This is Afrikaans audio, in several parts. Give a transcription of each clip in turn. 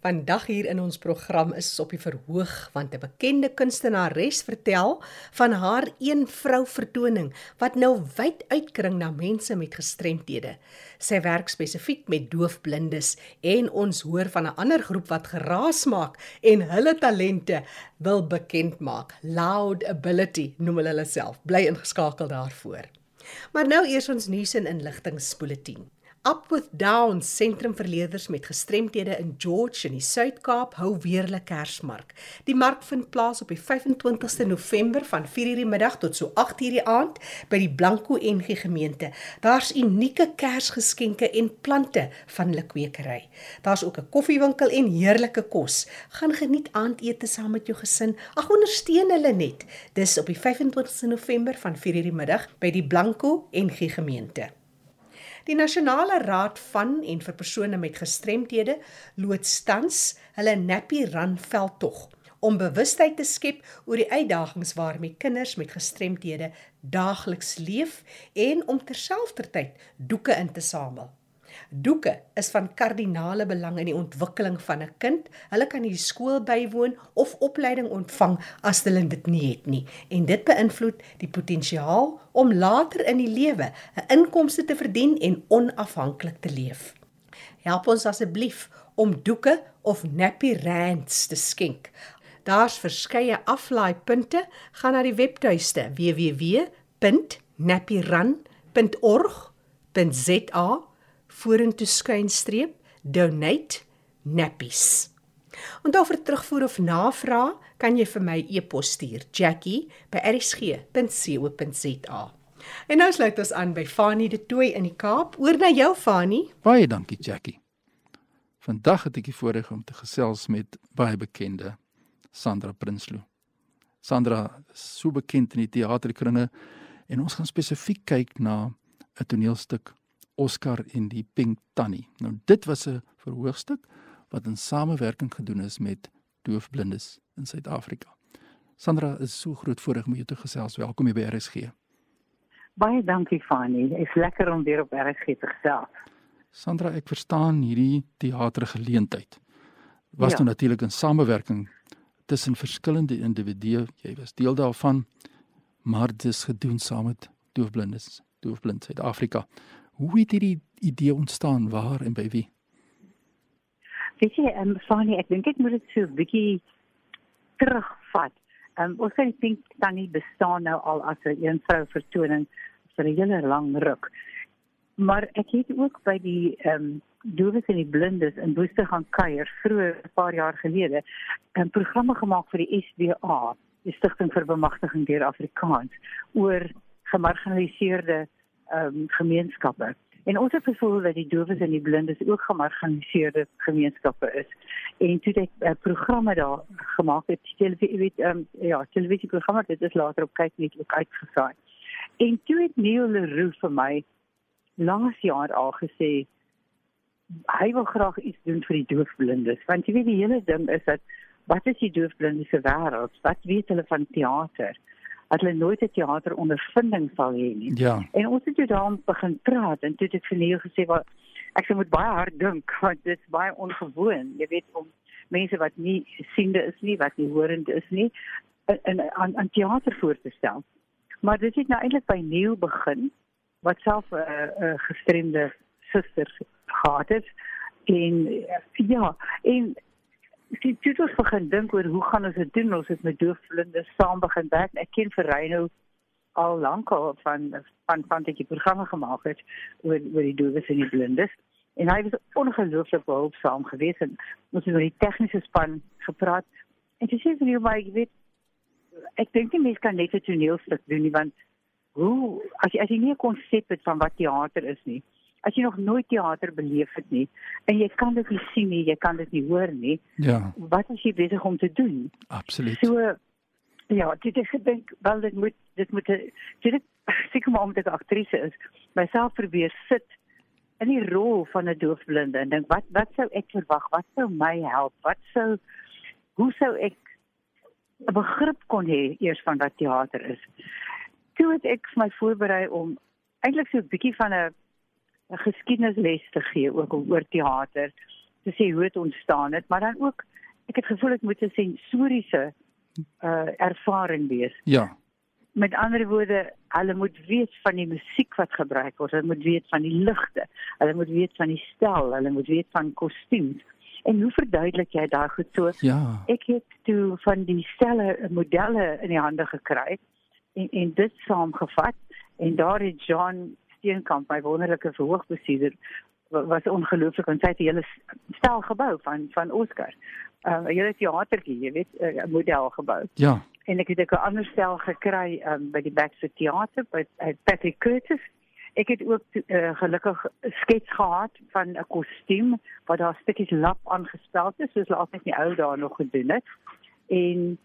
Vandag hier in ons program is op die verhoog want 'n bekende kunstenares vertel van haar een vrou vertoning wat nou wyd uitkring na mense met gestremthede. Sy werk spesifiek met doofblindes en ons hoor van 'n ander groep wat geraas maak en hulle talente wil bekend maak. Loud Ability noem hulle self. Bly ingeskakel daarvoor. Maar nou eers ons nuus en inligtingspoletie. Up with Down sentrum vir leerders met gestremthede in George in die Suid-Kaap hou weer hulle Kersmark. Die mark vind plaas op die 25ste November van 4:00 die middag tot so 8:00 die aand by die Blanco NG gemeente. Daar's unieke Kersgeskenke en plante van hulle kwekery. Daar's ook 'n koffiewinkel en heerlike kos. Gaan geniet aandete saam met jou gesin. Ag ondersteun hulle net. Dis op die 25ste November van 4:00 die middag by die Blanco NG gemeente. Die Nasionale Raad van en vir persone met gestremthede loods tans hulle Nappy Run veldtog om bewustheid te skep oor die uitdagings waarmee kinders met gestremthede daagliks leef en om terselfdertyd doeke in te samel. Doeke is van kardinale belang in die ontwikkeling van 'n kind. Hulle kan die skool bywoon of opleiding ontvang as hulle dit nie het nie en dit beïnvloed die potensiaal om later in die lewe 'n inkomste te verdien en onafhanklik te leef. Help ons asseblief om doeke of nappy rands te skenk. Daar's verskeie aflaaipunte. Gaan na die webtuiste www.nappyrun.org.za vorentoe skynstreep donate nappies. En dan vir terugvoer of navraag kan jy vir my e-pos stuur jackie@rsg.co.za. En nou sluit ons aan by Fanie de Tooi in die Kaap. Oor na jou Fanie. Baie dankie Jackie. Vandag het ek die voorreg om te gesels met baie bekende Sandra Prinsloo. Sandra is so bekend in die teaterkringe en ons gaan spesifiek kyk na 'n toneelstuk Oscar en die Pink Tannie. Nou dit was 'n verhoogstuk wat in samewerking gedoen is met doofblindes in Suid-Afrika. Sandra is so groot voorreg om jou te gesels. Welkom hier by RSG. Baie dankie Fanny. Dit is lekker om weer op RSG te gesels. Sandra, ek verstaan hierdie teatergeleentheid. Was ja. nou natuurlik in samewerking tussen verskillende individue. Jy was deel daarvan, maar dit is gedoen saam met doofblindes, doofblind Suid-Afrika. Hoe het hierdie idee ontstaan? Waar en by wie? Weet jy, ehm um, Fanny, ek dink ek moet dit so 'n bietjie terugvat. Ehm um, ons sê dink dan nie bestaan nou al as 'n een vrou vertoning vir 'n hele lang ruk. Maar ek het ook by die ehm um, Dowes en die Blindes in Woester gaan kuier vroeër 'n paar jaar gelede 'n programme gemaak vir die SBA, die Stichting vir Bemagtiging deur Afrikaans, oor gemarginaliseerde um, gemeenskappe. En ons het gevoel dat die dowes en die blindes ook gemarginaliseerde gemeenskappe is. En toe het ek uh, programme daar gemaak het, televisie weet um, ja, televisieprogramme dit is later op kyk net ook uitgesaai. En toe het Neil Leroux vir my laas jaar al gesê hy wil graag iets doen vir die doofblindes want jy weet die hele ding is dat wat is die doofblindes se wêreld? Wat weet hulle van teater? Dat hulle nooit 'n teaterondervinding sal hê nie. Ja. En ons het toe daarom begin praat en toe het ek vir Neil gesê wat ek sê moet baie hard dink want dit is baie ongewoon. Jy weet om mense wat nie siende is nie, wat nie horende is nie, in aan aan teater voor te stel. Maar dit het nou eintlik by Neil begin wat self 'n uh, uh, gestremde suster gehad het en uh, ja, en die tutors begin dink oor hoe gaan ons dit doen? Ons het met doofblinde saam begin werk. Ek ken vir Reyno al lank al van van van die programme gemaak het oor oor die doofes en die blindes. En hy was ongelooflik behulpsaam geweest en ons het oor die tegniese span gepraat. En dit sê vir jou maar jy weet ek dink nie mens kan net 'n toneelstuk doen nie want hoe as jy as jy nie 'n konsep het van wat teater is nie as jy nog nooit teater beleef het nie en jy kan dit nie sien nie, jy kan dit nie hoor nie. Ja. Wat is jy besig om te doen? Absoluut. So ja, dit is gedink wel dit moet dit moet dit seker maar omdat ek 'n aktrise is, myself probeer sit in die rol van 'n doofblinde en dink wat wat sou ek verwag? Wat sou my help? Wat sou hoe sou ek 'n begrip kon hê eers van wat teater is? Toe het ek my voorberei om eintlik so 'n bietjie van 'n 'n geskiedenisles te gee ook oor teater te sê hoe dit ontstaan het, maar dan ook ek het gevoel dit moet 'n sensoriese uh ervaring wees. Ja. Met ander woorde, hulle moet weet van die musiek wat gebruik word, hulle moet weet van die ligte, hulle moet weet van die stel, hulle moet weet van kostuums. En hoe verduidelik jy daai goed so? Ja. Ek het toe van die stelle modelle in die hande gekry en en dit saamgevat en daar het John Steenkamp, my wonderlike verhoogbestuurder, was ongelooflik en sy het 'n hele stel gebou van van Oscar. Uh, 'n hele teatertjie, jy weet, 'n model gebou. Ja. En ek het ook 'n ander stel gekry um, by die Baxter Theater by uh, Patrick Curtis. Ek het ook uh, gelukkig skets gehad van 'n kostuum wat daar stukkies lap aangespeld is, soos hulle altyd in die ou dae nog gedoen het. En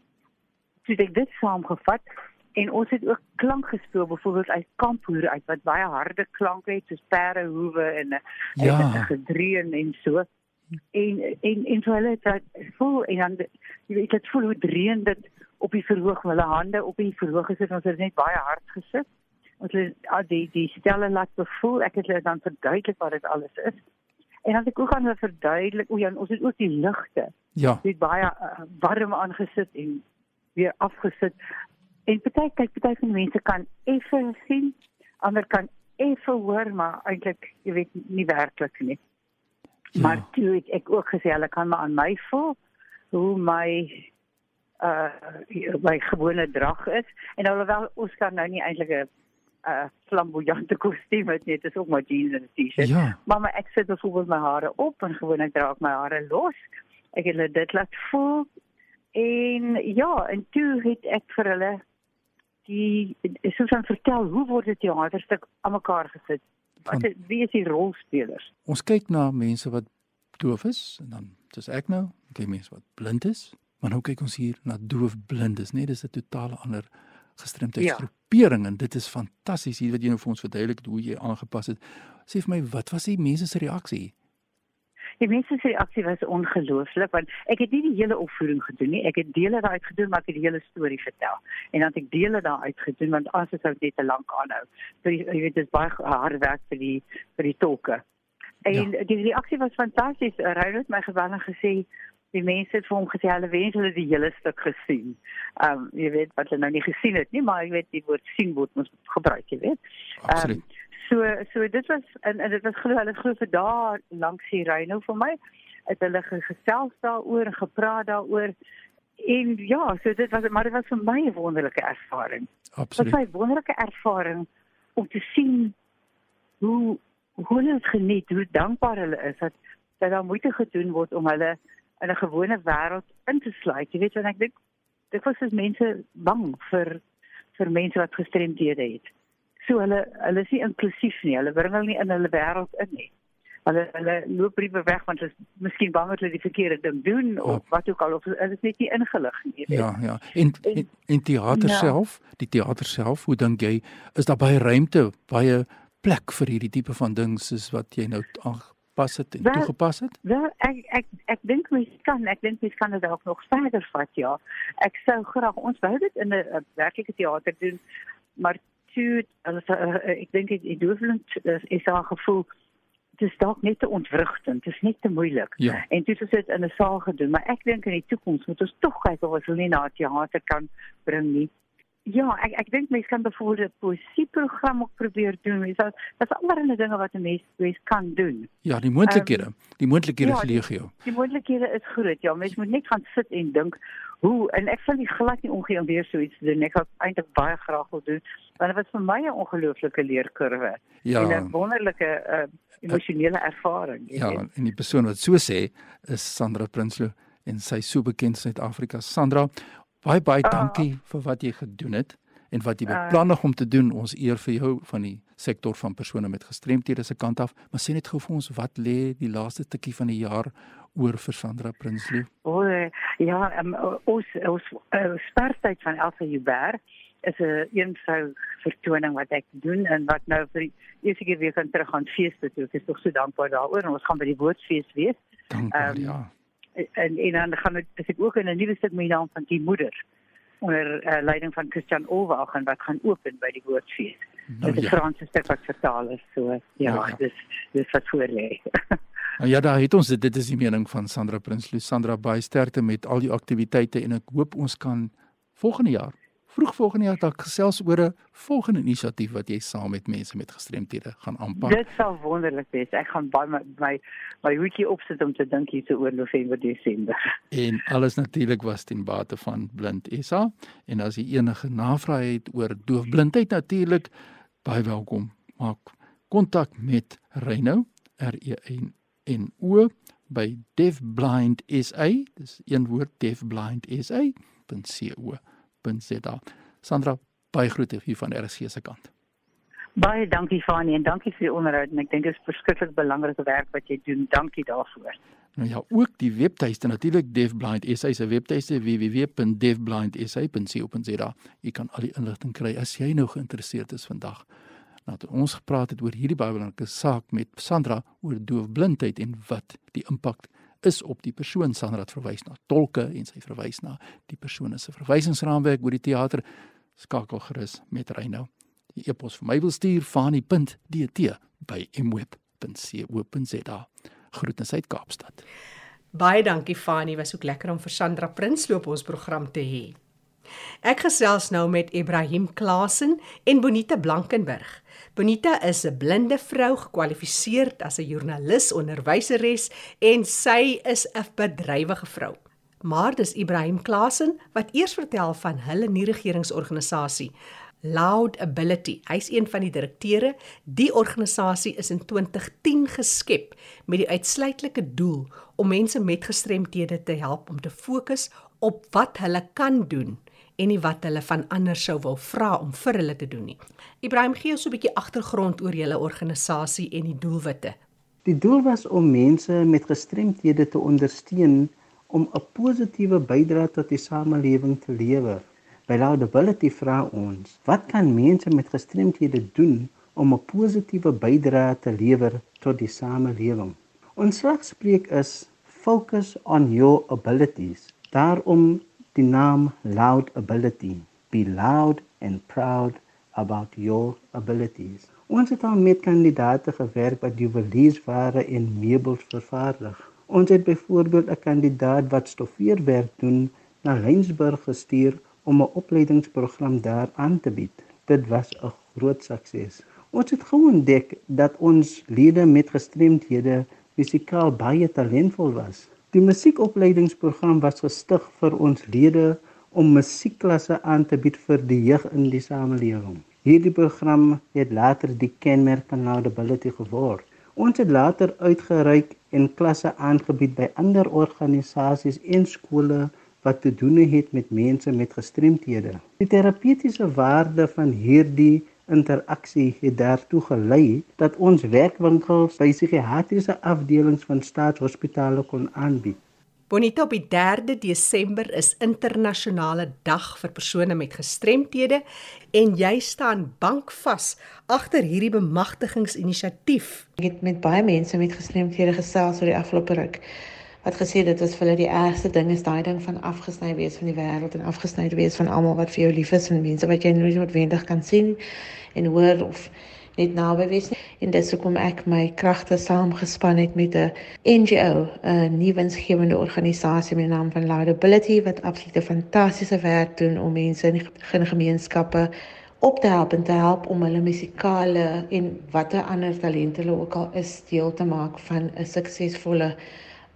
toe ek dit saamgevat en ons het ook klank gespeel byvoorbeeld uit kamphoer uit wat baie harde klanke het soos perdehoewe en 'n Ja. gedreun en so. En en en so hulle het dat voel en dan jy weet dit voel hoe dreun dit op die verhoog hulle hande op die verhoog gesit ons het net baie hard gesit. Ons het al die die stelle laat bevoel ek het hulle dan verduidelik wat dit alles is. En dan het ek ook aan hulle verduidelik o ja ons het ook die ligte Ja. dit baie uh, warm aangesit en weer afgesit. En party kyk party van die mense kan effe sien, ander kan effe hoor, maar eintlik jy weet nie werklik nie. Ja. Maar toe het ek ook gesê hulle kan maar aan my voel hoe my uh my gewone drag is en alhoewel Oscar nou nie eintlik 'n uh flamboyante kostuum het nie, dit is ook maar jeans en 'n T-shirt. Ja. Maar my ek sit byvoorbeeld my hare op en gewoonlik dra ek my hare los. Ek het hulle dit laat voel. En ja, en toe het ek vir hulle die soos aan vertel hoe word dit teaterstuk aan mekaar gesit. Wat is, wie is die rolspelers? Ons kyk na mense wat doof is en dan soos ek nou, kyk mense wat blind is, maar nou kyk ons hier na doofblindes, nee, dis 'n totale ander gestremdheidsgroepering ja. en dit is fantasties hier wat jy nou vir ons verduidelik hoe jy aangepas het. Sê vir my, wat was die mense se reaksie? Die mense se reaksie was ongelooflik want ek het nie die hele opvoering gedoen nie. Ek het dele daaruit gedoen maar ek het die hele storie vertel. En dan het ek dele daaruit gedoen want anders sou dit te lank aanhou. So jy weet dit is baie harde werk vir die vir die tolke. En ja. die reaksie was fantasties. Ryan het my geweldig gesê die mense het vir hom gesê hulle wens hulle die hele stuk gesien. Ehm um, jy weet wat hulle nou nie gesien het nie, maar jy weet die woord sien word ons gebruik, jy weet. Absoluut. Um, so so dit was en, en dit was glo hulle glo vir daar langs die ry. Nou vir my het hulle gesels daaroor en gepraat daaroor. En ja so dit was maar dit was vir my 'n wonderlike ervaring. Absoluut. Dit was 'n wonderlike ervaring om te sien hoe hoe hulle het geniet hoe dankbaar hulle is dat dat daar moeite gedoen word om hulle in 'n gewone wêreld in te sluit. Jy weet want ek dink dit was as mense bang vir vir mense wat gestremdhede het so hulle hulle is nie inklusief nie. Hulle bring hulle nie in hulle wêreld in nie. Hulle hulle loop briewe weg want hulle is miskien bang dat hulle die verkeerde ding doen ja. of wat ook al of hulle is net nie ingelig nie. Ja, ja. En en, en teater ja. self, die teater self, hoe dink jy is daar baie ruimte, baie plek vir hierdie tipe van ding soos wat jy nou aangepas het en well, toegepas het? Wel, ek ek ek dink mens kan, ek dink mens kan dit dalk nog verder vat, ja. Ek sou graag ons wou dit in 'n werklike teater doen, maar toe as uh, ek dink die doofblind is, is daar gevoel dit is dalk net te ontwrigtend, dit is net te moeilik. Ja. En dit is dit in 'n saal gedoen, maar ek dink in die toekoms moet ons tog kyk of ons hulle nie na teater kan bring nie. Ja, ek ek dink mense kan byvoorbeeld 'n poesieprogram ook probeer doen. Dis al dis allerlei dinge wat 'n mens mens kan doen. Ja, die moontlikhede. Um, die moontlikhede ja, is legio. Die, die moontlikhede is groot. Ja, mens moet net gaan sit en dink hoe en ek sal nie glad nie omgee om weer so iets te doen. Ek sou eintlik baie graag wil doen, want dit was vir my 'n ongelooflike leerkurwe. Ja. En 'n wonderlike uh, emosionele ervaring. Ja, weet. en die persoon wat so sê is Sandra Prinsloo en sy is so bekend in Suid-Afrika. Sandra, baie baie dankie uh, vir wat jy gedoen het en wat jy beplan om te doen. Ons eer vir jou van die sektor van persone met gestremthede se kant af, maar sê net gou vir ons wat lê die laaste stukkie van die jaar oor vir Sandra Prinsloo? O ja, um, ons ons uh, spartyd van Elsa Huber is 'n een vrou vertoning wat ek doen en wat nou vir die eerste keer weer kan terug aan fees toe. Ek is tog so dankbaar daaroor en ons gaan by die woordfees wees. Dankbaar, um, ja. En en dan gaan ek ek ook in 'n nuwe stuk met naam van die moeder onder uh, leiding van Christian Olwagen wat gaan open by die woordfees. Nou, dit is ja. Franse stuk wat vertaal is so ja, ja, ja. dis dis wat voor lê. Nou ja, daar het ons dit. Dit is die mening van Sandra Prinsloo. Sandra baie sterkte met al die aktiwiteite en ek hoop ons kan volgende jaar vroeg volgende jaar dalk gesels oor 'n volgende inisiatief wat jy saam met mense met gestremthede gaan aanpak. Dit sal wonderlik wees. Ek gaan baie my my, my hoedjie opsit om te dink hier oor November Desember. En alles natuurlik was ten bate van Blind SA en as jy enige navrae het oor doofblindheid natuurlik baie welkom. Maak kontak met Reynou R E N N O by Deafblind SA. Dis een woord Deafblind SA.co www.rsg.za. Sandra, baie groete hier van RSG se kant. Baie dankie Fani en dankie vir die onderhoud en ek dink dit is verskriklik belangrike werk wat jy doen. Dankie daarvoor. Nou ja, ook die webtuiste natuurlik Deafblind SA se webtuiste www.deafblindsa.co.za. Jy kan al die inligting kry as jy nou geïnteresseerd is vandag. Nou het ons gepraat het oor hierdie baie belangrike saak met Sandra oor doofblindheid en wat die impak is op die persoon Sandra het verwys na tolke en sy verwys na die persoon se verwysingsraamwerk oor die teater skakel gerus met Reynou. Die e-pos vir my wil stuur fani.dt by mweb.co.za. Groetens uit Kaapstad. Baie dankie Fani, was ook lekker om vir Sandra Prinsloo op ons program te hê. Ek gesels nou met Ibrahim Klasen en Bonita Blankenburg. Bonita is 'n blinde vrou gekwalifiseer as 'n joernalis, onderwyseres en sy is 'n bedrywige vrou. Maar dis Ibrahim Klasen wat eers vertel van hulle nie-regeringsorganisasie Loud Ability. Hy's een van die direkteure. Die organisasie is in 2010 geskep met die uitsluitlike doel om mense met gestremthede te help om te fokus op wat hulle kan doen en nie wat hulle van ander sou wil vra om vir hulle te doen nie. Ibrahim gee ons so 'n bietjie agtergrond oor julle organisasie en die doelwitte. Die doel was om mense met gestremthede te ondersteun om 'n positiewe bydrae tot die samelewing te lewer. By Laudability vra ons, wat kan mense met gestremthede doen om 'n positiewe bydrae te lewer tot die samelewing? Ons slagspreuk is focus on your abilities. Daarom die naam Loud Ability. Be loud and proud about your abilities. Ons het al met kandidaate gewerk wat juweliersware en meubels vervaardig. Ons het byvoorbeeld 'n kandidaat wat stoffeerwerk doen na Lensburg gestuur om 'n opleidingsprogram daar aan te bied. Dit was 'n groot sukses. Ons het geontdek dat ons lede met gestremdhede fisikaal baie talentvol was. Die musiekopleidingsprogram was gestig vir ons lede om musiekklasse aan te bied vir die jeug in die samelewing. Hierdie program het later die kenmerk van Laudability geword. Ons het later uitgereik en klasse aangebied by ander organisasies en skole wat te doen het met mense met gestremthede. Die terapeutiese waarde van hierdie interaksie het daartoe gelei dat ons werkwinkels by psigiatriese afdelings van staatshospitale kon aanbied. Bonita op die 3de Desember is internasionale dag vir persone met gestremthede en jy staan bankvas agter hierdie bemagtigingsinisiatief. Ek het met baie mense met gestremthede gesels oor die afgelope ruk wat gesê dit was vir hulle die ergste ding is daai ding van afgesny wees van die wêreld en afgesny wees van almal wat vir jou lief is en mense wat jy nooit noodwendig kan sien en hoor of net naby wees nie. En dis hoekom ek my kragte saamgespan het met 'n NGO, 'n nuwensgewende organisasie met die naam van Laudability wat absolute fantastiese werk doen om mense in gemeenskappe op te help en te help om hulle musikale en watter ander talente hulle ook al is deel te maak van 'n suksesvolle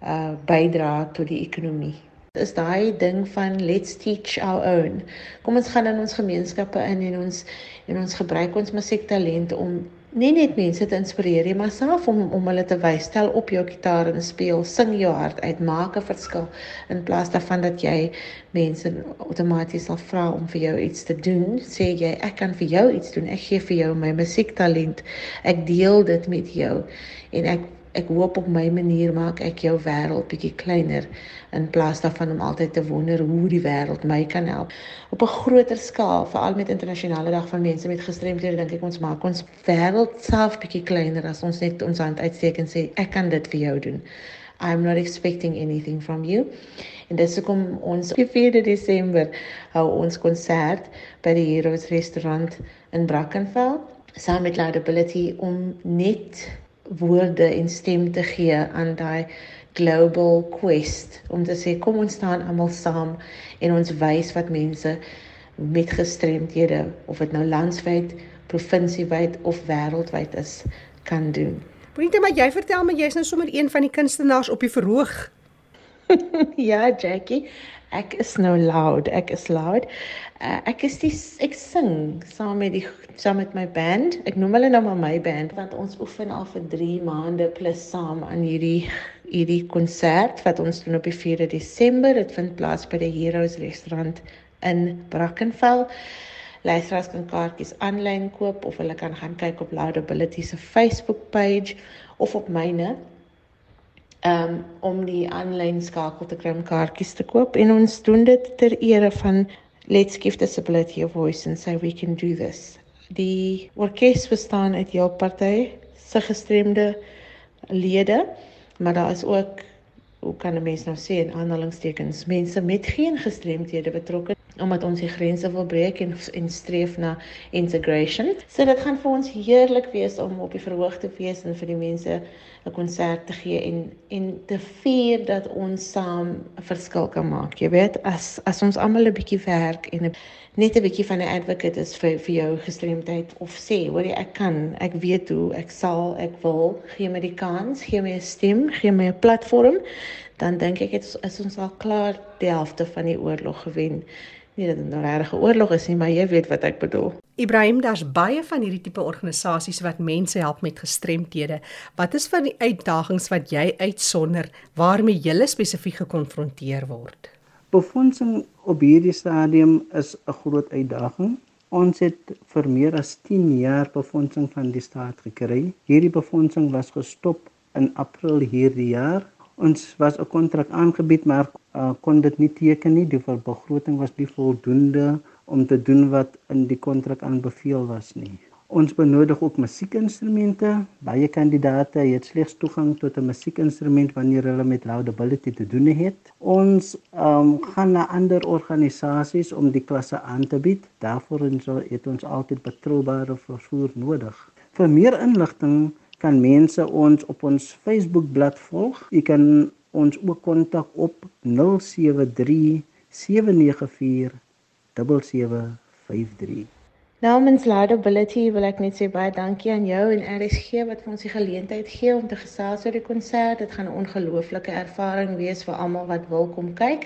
uh bydra tot die ekonomie. Is daai ding van let's teach our own. Kom ons gaan in ons gemeenskappe in en ons en ons gebruik ons musiektalente om nie net mense te inspireer nie, maar self om om hulle te wys, stel op jou gitaar en speel, sing jou hart uit, maak 'n verskil in plaas daarvan dat jy mense outomaties sal vra om vir jou iets te doen. Sê jy ek kan vir jou iets doen. Ek gee vir jou my musiektalent. Ek deel dit met jou en ek ek hoop op my manier maak ek jou wêreld bietjie kleiner in plaas daarvan om altyd te wonder hoe die wêreld my kan help. Op 'n groter skaal, veral met internasionale dag van mense met gestremdhede, dink ek ons maak ons wêreld self bietjie kleiner as ons net ons hand uitsteek en sê ek kan dit vir jou doen. I'm not expecting anything from you. En dis hoekom ons op 4 Desember hou ons konsert by die Heroes restaurant in Brackenfell saam met Laudability om net woorde en stem te gee aan daai global quest om te sê kom ons staan almal saam en ons wys wat mense met gestremdhede of dit nou landwyd, provinsiewyd of wêreldwyd is kan doen. Bonita, maar jy vertel my jy's nou sommer een van die kunstenaars op die verhoog. ja, Jackie, ek is nou loud. Ek is loud. Uh, ek is die ek sing saam met die saam met my band. Ek noem hulle nou maar my band want ons oefen al vir 3 maande plus saam aan hierdie hierdie konsert wat ons doen op die 4de Desember. Dit vind plaas by die Heroes restaurant in Brackenfell. Luisteraars kan kaartjies aanlyn koop of hulle kan gaan kyk op Loudability se Facebook page of op myne um, om die aanlyn skakel te kry om kaartjies te koop en ons doen dit ter ere van Let's Give Disability a Voice and say we can do this. Die orkes bestaan uit jou party se gestremde lede, maar daar is ook hoe kan 'n mens nou sê in aanhalingstekens mense met geen gestremdhede betrokke omdat ons die grense wil breek en en streef na integration. So dit gaan vir ons heerlik wees om op die verhoog te wees en vir die mense 'n konsert te gee en en te vier dat ons saam 'n verskil kan maak. Jy weet, as as ons almal 'n bietjie werk en 'n net 'n bietjie van 'n advocate is vir vir jou gestremdheid of sê, hoor jy, ek kan, ek weet hoe, ek sal, ek wil, gee my die kans, gee my 'n stem, gee my 'n platform, dan dink ek dit is ons al klaar die helfte van die oorlog gewen. Nie dat dit 'n regte oorlog is nie, maar jy weet wat ek bedoel. Ibrahim, daar's baie van hierdie tipe organisasies wat mense help met gestremthede. Wat is van die uitdagings wat jy uitsonder waarmee jy spesifiek gekonfronteer word? Befondsing op hierdie stadium is 'n groot uitdaging. Ons het vir meer as 10 jaar befondsing van die staat gekry. Hierdie befondsing was gestop in April hierdie jaar. Ons was 'n kontrak aangebied, maar uh, kon dit nie teken nie. Die begroting was nie voldoende om te doen wat in die kontrak aanbeveel was nie. Ons benodig ook musiekinstrumente. Baie kandidate het slegs toegang tot 'n musiekinstrument wanneer hulle met laudability te doen het. Ons um, gaan na ander organisasies om die klasse aan te bied. Daarvoor het ons altyd betroubare vervoer nodig. Vir meer inligting kan mense ons op ons Facebook bladsy volg. Jy kan ons ook kontak op 073 794 7753. Namens Laudability wil ek net sê baie dankie aan jou en RSG wat vir ons die geleentheid gee om te gesels oor die konsert. Dit gaan 'n ongelooflike ervaring wees vir almal wat wil kom kyk.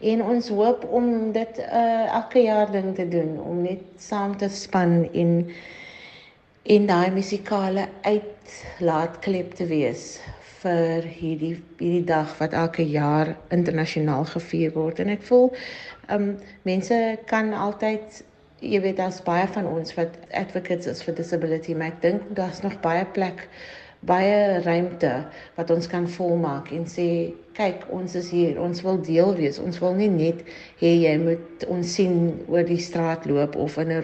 En ons hoop om dit uh elke jaar ding te doen om net saam te span en in daai musikale uitlaatklep te wees vir hierdie hierdie dag wat elke jaar internasionaal gevier word. En ek voel um mense kan altyd jy weet daar's baie van ons wat advocates is vir disability maar ek dink daar's nog baie plek baie ruimte wat ons kan volmaak en sê kyk ons is hier. Ons wil deel wees. Ons wil nie net hê jy moet ons sien oor die straat loop of in 'n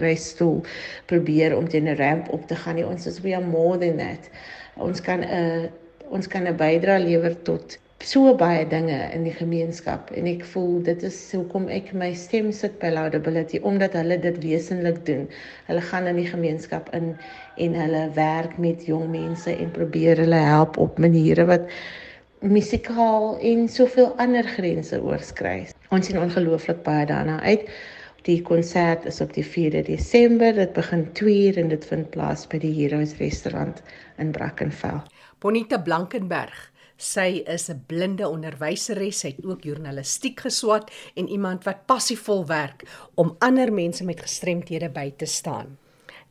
rolstoel probeer om teen 'n ramp op te gaan nie. Ons is we are more than that. Ons kan 'n ons kan 'n bydrae lewer tot so baie dinge in die gemeenskap en ek voel dit is hoekom ek my stem sit by Laudability omdat hulle dit wesenlik doen. Hulle gaan in die gemeenskap in en hulle werk met jong mense en probeer hulle help op maniere wat musikaal en soveel ander grense oorskry. Ons sien ongelooflik baie daarna uit. Die konsert is op die 4de Desember. Dit begin 2:00 en dit vind plaas by die Heroes restaurant in Brackenfell. Bonita Blankenberg. Sy is 'n blinde onderwyseres, sy het ook journalistiek geswat en iemand wat passievol werk om ander mense met gestremthede by te staan.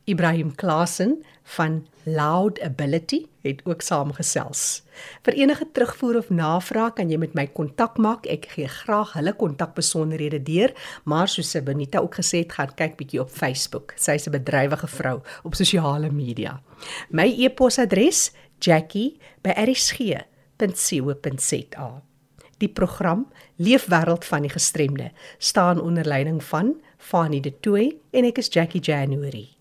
Ibrahim Klasen van Loud Ability het ook saamgesels. Vir enige terugvoer of navraag kan jy met my kontak maak. Ek gee graag hulle kontakbesonderhede deur, maar soos Benita ook gesê het, gaan kyk bietjie op Facebook. Sy's 'n bedrywige vrou op sosiale media. My e-posadres jackie@rsg.co.za. Die program Leefwêreld van die gestremde staan onder leiding van Fanie De Tooy en ek is Jackie January.